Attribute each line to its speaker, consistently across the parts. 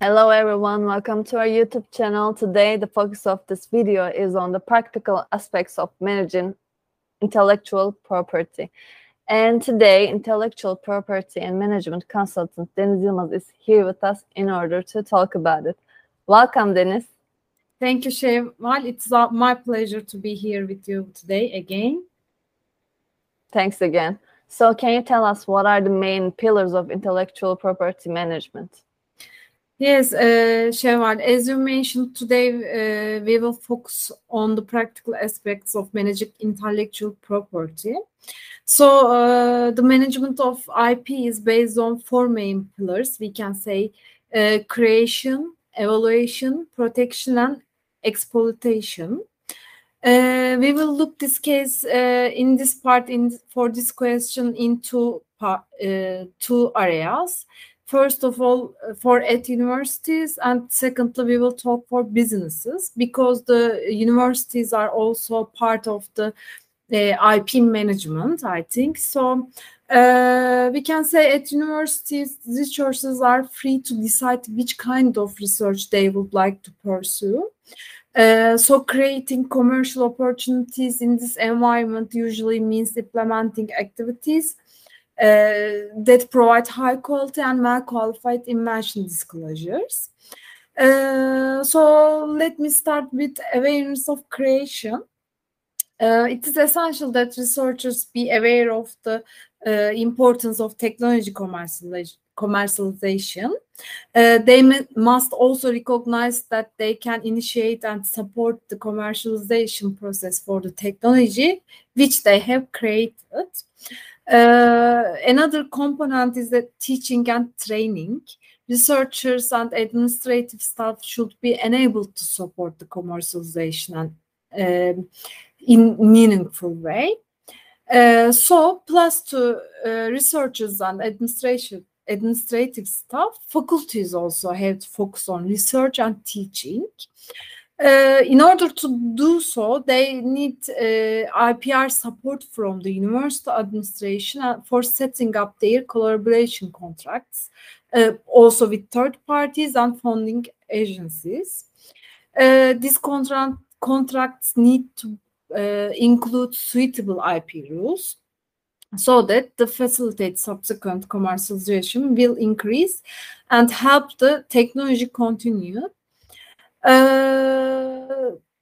Speaker 1: Hello everyone, welcome to our YouTube channel. Today the focus of this video is on the practical aspects of managing intellectual property. And today intellectual property and management consultant Deniz Yılmaz is here with us in order to talk about it. Welcome Deniz.
Speaker 2: Thank you Şevval. It's my pleasure to be here with you today again.
Speaker 1: Thanks again. So can you tell us what are the main pillars of intellectual property management?
Speaker 2: Yes, uh, as you mentioned today, uh, we will focus on the practical aspects of managing intellectual property. So uh, the management of IP is based on four main pillars. We can say uh, creation, evaluation, protection, and exploitation. Uh, we will look this case uh, in this part in for this question into uh, two areas. First of all, uh, for at universities, and secondly, we will talk for businesses because the universities are also part of the uh, IP management. I think so. Uh, we can say at universities, researchers are free to decide which kind of research they would like to pursue. Uh, so creating commercial opportunities in this environment usually means implementing activities that provide high quality and well qualified invention disclosures. Uh, so let me start with awareness of creation. Uh, it is essential that researchers be aware of the uh, importance of technology commercialization commercialization. Uh, they must also recognize that they can initiate and support the commercialization process for the technology which they have created. Uh, another component is the teaching and training. Researchers and administrative staff should be enabled to support the commercialization and, uh, in meaningful way. Uh, so, plus to uh, researchers and administration administrative staff, faculties also have to focus on research and teaching. Uh, in order to do so, they need uh, IPR support from the university administration for setting up their collaboration contracts, uh, also with third parties and funding agencies. Uh, these contract contracts need to uh, include suitable IP rules so that the facilitate subsequent commercialization will increase and help the technology continue.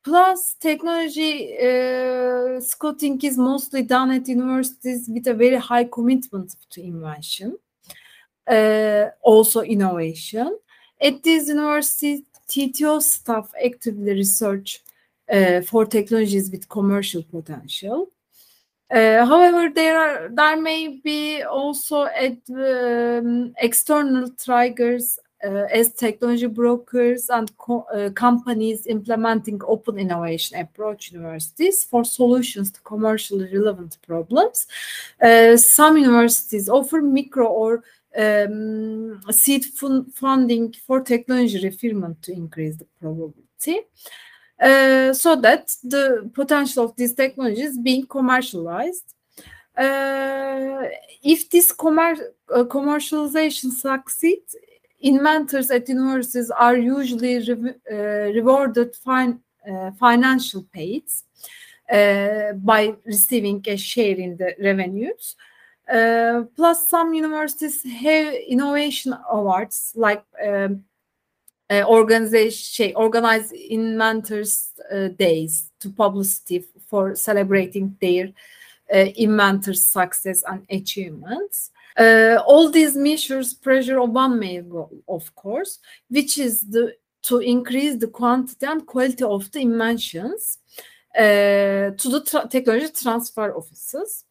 Speaker 2: Plus, technology uh, scouting is mostly done at universities with a very high commitment to invention, uh, also innovation. At these universities, TTO staff actively research uh, for technologies with commercial potential. However, there are there may be also um, external triggers as technology brokers and co uh, companies implementing open innovation approach universities for solutions to commercially relevant problems. Uh, some universities offer micro or um, seed funding for technology refinement to increase the probability. Uh, so that the potential of these technologies being commercialized. Uh, if this commer uh, commercialization succeeds, inventors at universities are usually re uh, rewarded fin uh, financial pays by receiving a share in the revenues. plus, some universities have innovation awards like um, uh, organization şey, organize inventors uh, days to publicity for celebrating their uh, inventors success and achievements uh, all these measures pressure on one goal of course which is the to increase the quantity and quality of the inventions uh, to the tra technology transfer offices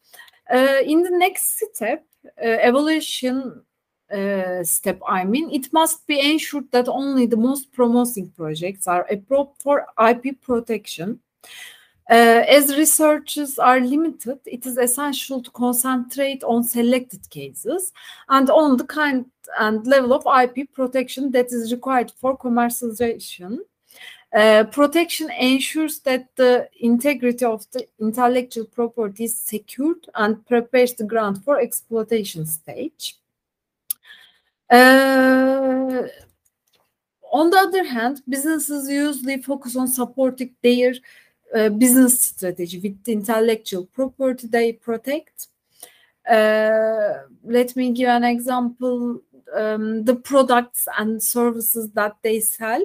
Speaker 2: uh, in the next step evaluation uh, step, I mean, it must be ensured that only the most promising projects are approved for IP protection. Uh, as researchers are limited, it is essential to concentrate on selected cases and on the kind and level of IP protection that is required for commercialization. Uh, protection ensures that the integrity of the intellectual property is secured and prepares the ground for exploitation stage. Uh, on the other hand, businesses usually focus on supporting their business strategy with intellectual property they protect. Uh, let me give an example. Um, the products and services that they sell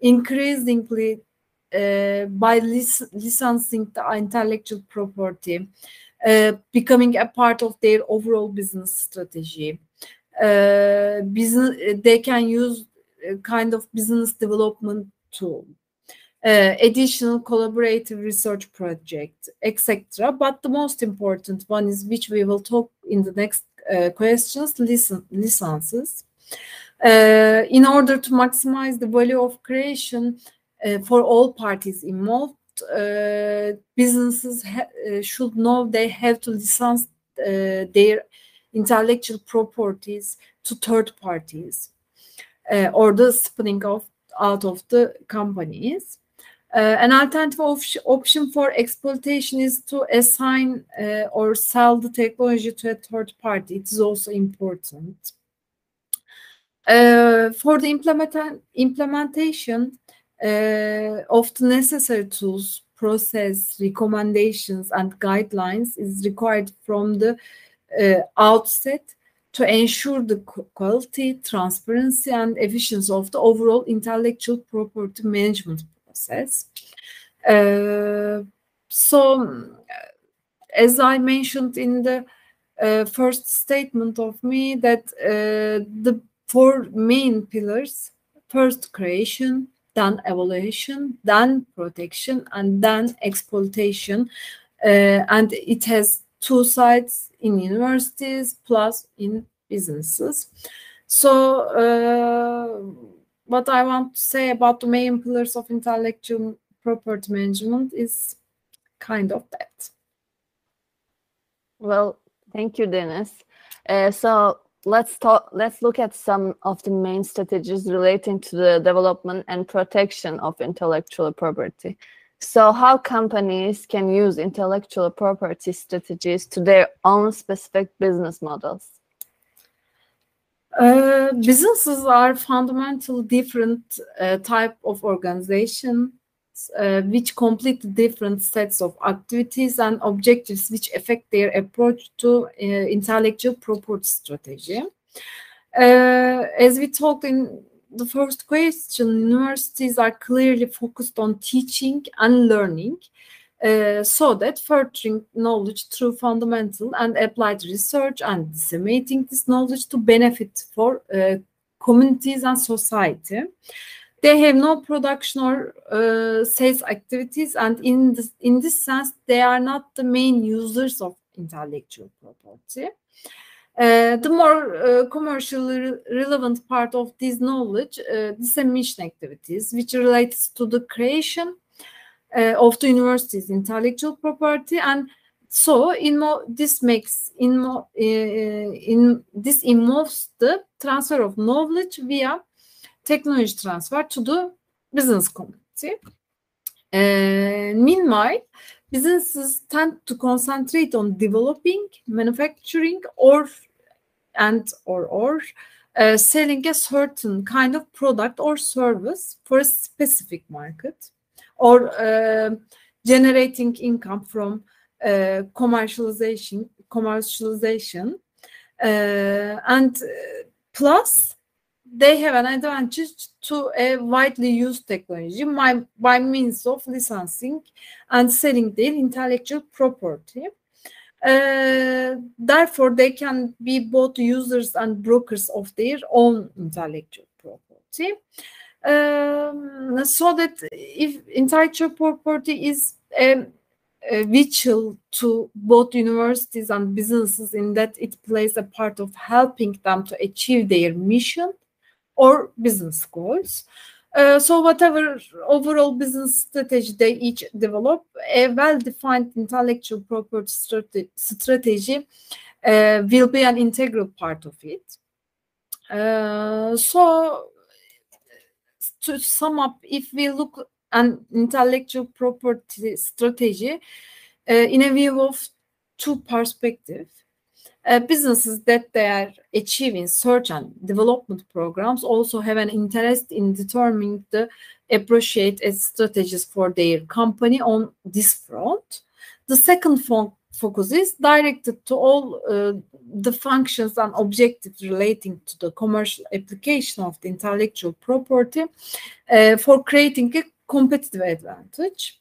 Speaker 2: increasingly uh, by lic licensing the intellectual property, uh, becoming a part of their overall business strategy. Business, they can use a kind of business development tool uh, additional collaborative research project, etc. But the most important one is which we will talk in the next uh, questions, listen, licenses. Uh, in order to maximize the value of creation uh, for all parties involved, uh, businesses uh, should know they have to license their intellectual properties to third parties or the spinning off out of the companies. Uh, an alternative op option for exploitation is to assign uh, or sell the technology to a third party. It is also important. Uh, for the implement implementation of the necessary tools, process, recommendations, and guidelines is required from the uh, outset to ensure the quality, transparency, and efficiency of the overall intellectual property management Uh, so, as I mentioned in the uh, first statement of me, that uh, the four main pillars first creation, then evaluation, then protection, and then exploitation. Uh, and it has two sides in universities plus in businesses. So, uh, what I want to say about the main pillars of intellectual property management is kind of that.
Speaker 1: Well, thank you, Deniz. Uh, so let's talk. Let's look at some of the main strategies relating to the development and protection of intellectual property. So, how companies can use intellectual property strategies to their own specific business models?
Speaker 2: Businesses are fundamental different uh, type of organizations uh, which complete different sets of activities and objectives which affect their approach to intellectual property strategy. As we talked in the first question, universities are clearly focused on teaching and learning uh, so that furthering knowledge through fundamental and applied research and disseminating this knowledge to benefit for uh, communities and society. They have no production or uh, sales activities, and in this, in this sense, they are not the main users of intellectual property. Uh, the more uh, commercially re relevant part of this knowledge, uh, dissemination activities, which relates to the creation, uh, of the university's intellectual property and so this makes in, uh, in this involves the transfer of knowledge via technology transfer to the business community. Uh, meanwhile, businesses tend to concentrate on developing, manufacturing, or and or or uh, selling a certain kind of product or service for a specific market or uh, generating income from uh, commercialization commercialization uh, and plus they have an advantage to a widely used technology by, by means of licensing and selling their intellectual property. Uh, therefore, they can be both users and brokers of their own intellectual property um, so that if intellectual property is a, a vital to both universities and businesses in that it plays a part of helping them to achieve their mission or business goals. Uh, so whatever overall business strategy they each develop, a well-defined intellectual property strategy, strategy uh, will be an integral part of it. Uh, so to sum up, if we look an intellectual property strategy uh, in a view of two perspectives, uh, businesses that they are achieving search and development programs also have an interest in determining the appropriate strategies for their company on this front. The second fo focus is directed to all uh, the functions and objectives relating to the commercial application of the intellectual property uh, for creating a competitive advantage.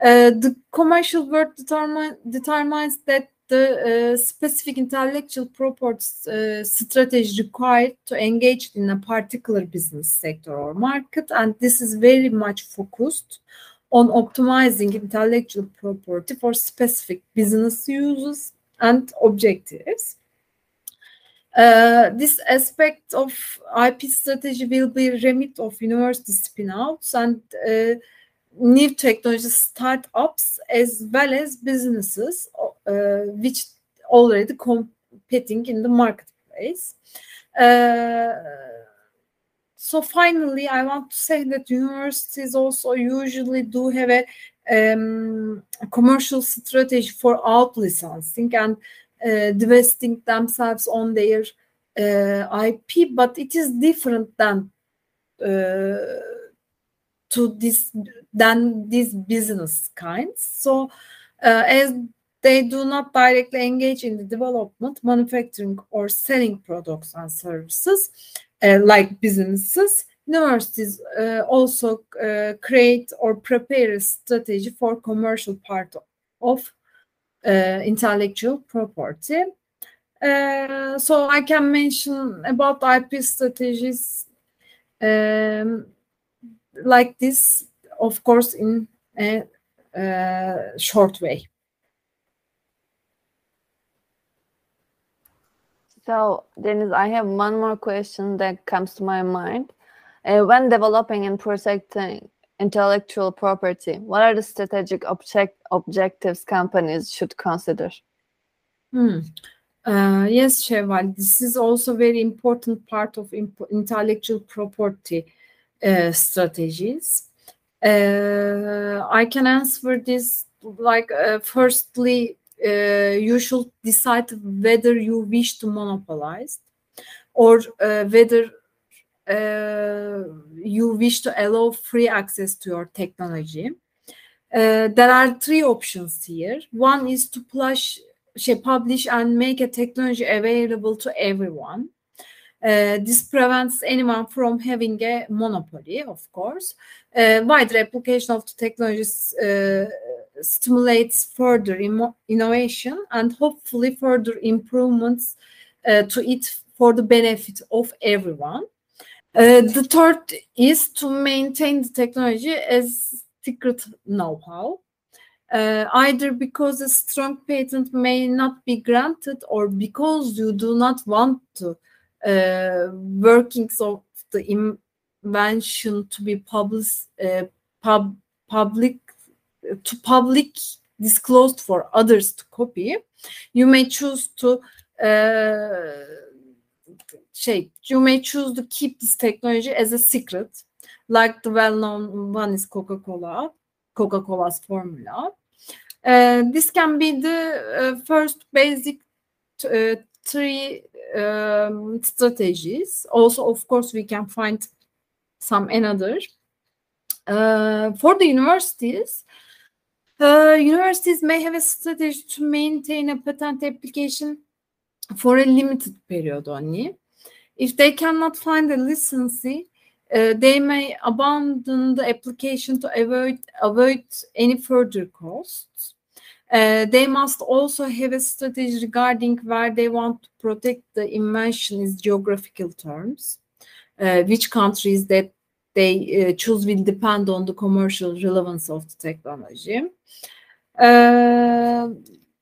Speaker 2: Uh, the commercial world determine, determines that the uh, specific intellectual property uh, strategy required to engage in a particular business sector or market, and this is very much focused on optimizing intellectual property for specific business uses and objectives. Uh, this aspect of IP strategy will be remit of university spin-outs and uh, new technology startups as well as businesses uh, which already competing in the marketplace. Uh, so finally, I want to say that universities also usually do have a, um, commercial strategy for out licensing and uh, divesting themselves on their uh, IP, but it is different than uh, to this than these business kinds. So uh, as they do not directly engage in the development, manufacturing, or selling products and services like businesses. Universities uh, also uh, create or prepare a strategy for commercial part of uh, intellectual property. Uh, so I can mention about IP strategies um, like this, of course, in a uh, short way.
Speaker 1: So, Deniz, I have one more question that comes to my mind. Uh, when developing and protecting intellectual property, what are the strategic object objectives companies should consider?
Speaker 2: Hmm. Uh, yes, Şevval, this is also very important part of intellectual property uh, strategies. Uh, I can answer this like uh, firstly uh, you should decide whether you wish to monopolize or uh, whether uh, you wish to allow free access to your technology. There are three options here. One is to publish, publish and make a technology available to everyone. Uh, this prevents anyone from having a monopoly, of course. Uh, wider application of the technologies uh, stimulates further innovation and hopefully further improvements uh, to it for the benefit of everyone. Uh, the third is to maintain the technology as secret know-how. Uh, either because a strong patent may not be granted or because you do not want to uh, workings of the invention to be public, uh, pub, public to public disclosed for others to copy, you may choose to uh, shape. You may choose to keep this technology as a secret, like the well-known one is Coca-Cola, Coca-Cola's formula. Uh, this can be the uh, first basic uh, three um, strategies. Also, of course, we can find some another. Uh, for the universities, uh, universities may have a strategy to maintain a patent application for a limited period only. If they cannot find a licensee, uh, they may abandon the application to avoid avoid any further costs. Uh, they must also have a strategy regarding where they want to protect the invention in geographical terms, uh, which countries that they uh, choose will depend on the commercial relevance of the technology. Uh,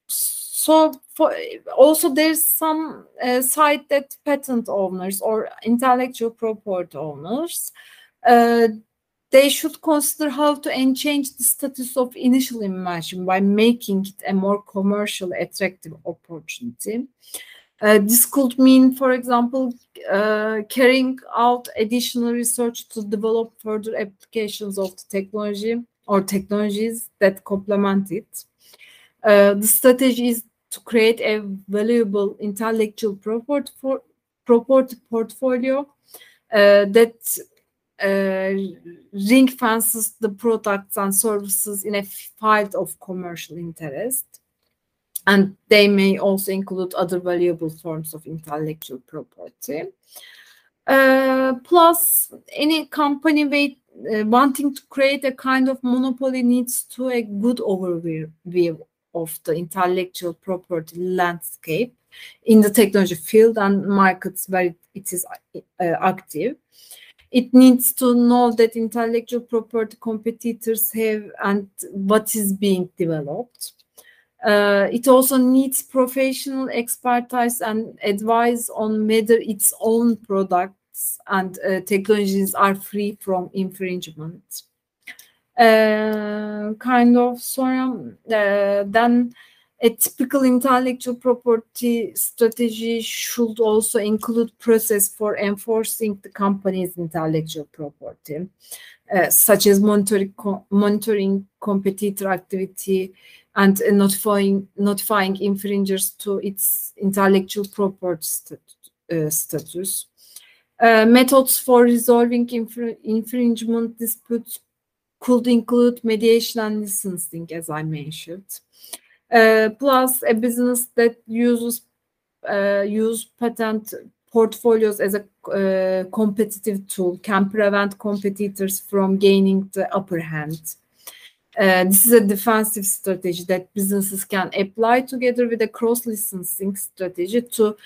Speaker 2: so for, also there's some uh, side that patent owners or intellectual property owners uh, they should consider how to change the status of initial invention by making it a more commercially attractive opportunity. Uh, this could mean, for example, uh, carrying out additional research to develop further applications of the technology or technologies that complement it. Uh, the strategy is to create a valuable intellectual property, for, property portfolio uh, that uh, ring fences the products and services in a field of commercial interest. And they may also include other valuable forms of intellectual property. Uh, plus, any company uh, wanting to create a kind of monopoly needs to a good overview of the intellectual property landscape in the technology field and markets where it is uh, active. It needs to know that intellectual property competitors have and what is being developed. Uh, it also needs professional expertise and advice on whether its own products and uh, technologies are free from infringement. Uh, kind of so uh, then a typical intellectual property strategy should also include process for enforcing the company's intellectual property, uh, such as monitoring, monitoring competitor activity and notifying, notifying infringers to its intellectual property uh, status. Uh, methods for resolving infr infringement disputes could include mediation and licensing, as I mentioned. Uh, plus a business that uses uh, use patent portfolios as a uh, competitive tool can prevent competitors from gaining the upper hand. Uh, this is a defensive strategy that businesses can apply together with a cross licensing strategy to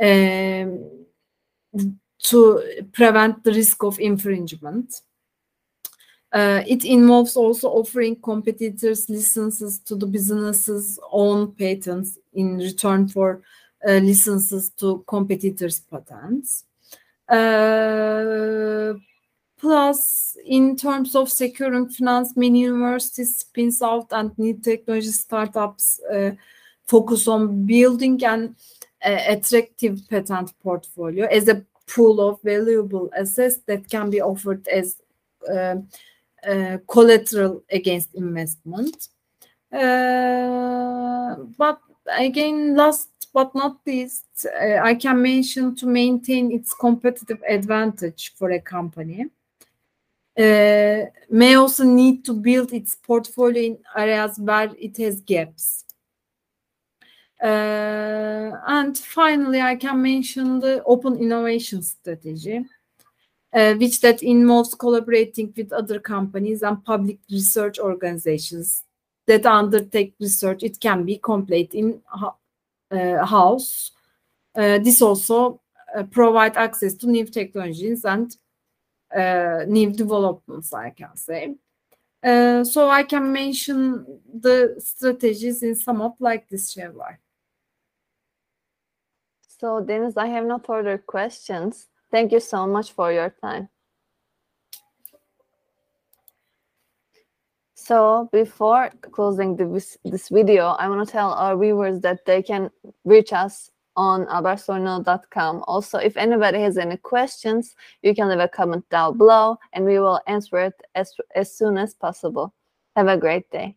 Speaker 2: um, to prevent the risk of infringement. Uh, it involves also offering competitors licenses to the business's own patents in return for uh, licenses to competitors' patents. Uh, plus, in terms of securing finance, many universities, spins out, and new technology startups uh, focus on building an uh, attractive patent portfolio as a pool of valuable assets that can be offered as uh, uh, collateral against investment. Uh, but again, last but not least, uh, I can mention to maintain its competitive advantage for a company. Uh, may also need to build its portfolio in areas where it has gaps. Uh, and finally, I can mention the open innovation strategy uh, which that involves collaborating with other companies and public research organizations that undertake research. It can be complete in uh, house. Uh, this also uh, provide access to new technologies and uh, new developments, I can say. Uh, so I can mention the strategies in sum up like this, Şevval.
Speaker 1: So Deniz, I have no further questions. Thank you so much for your time. So before closing this, this video, I want to tell our viewers that they can reach us on habersorno.com. Also, if anybody has any questions, you can leave a comment down below and we will answer it as, as soon as possible. Have a great day.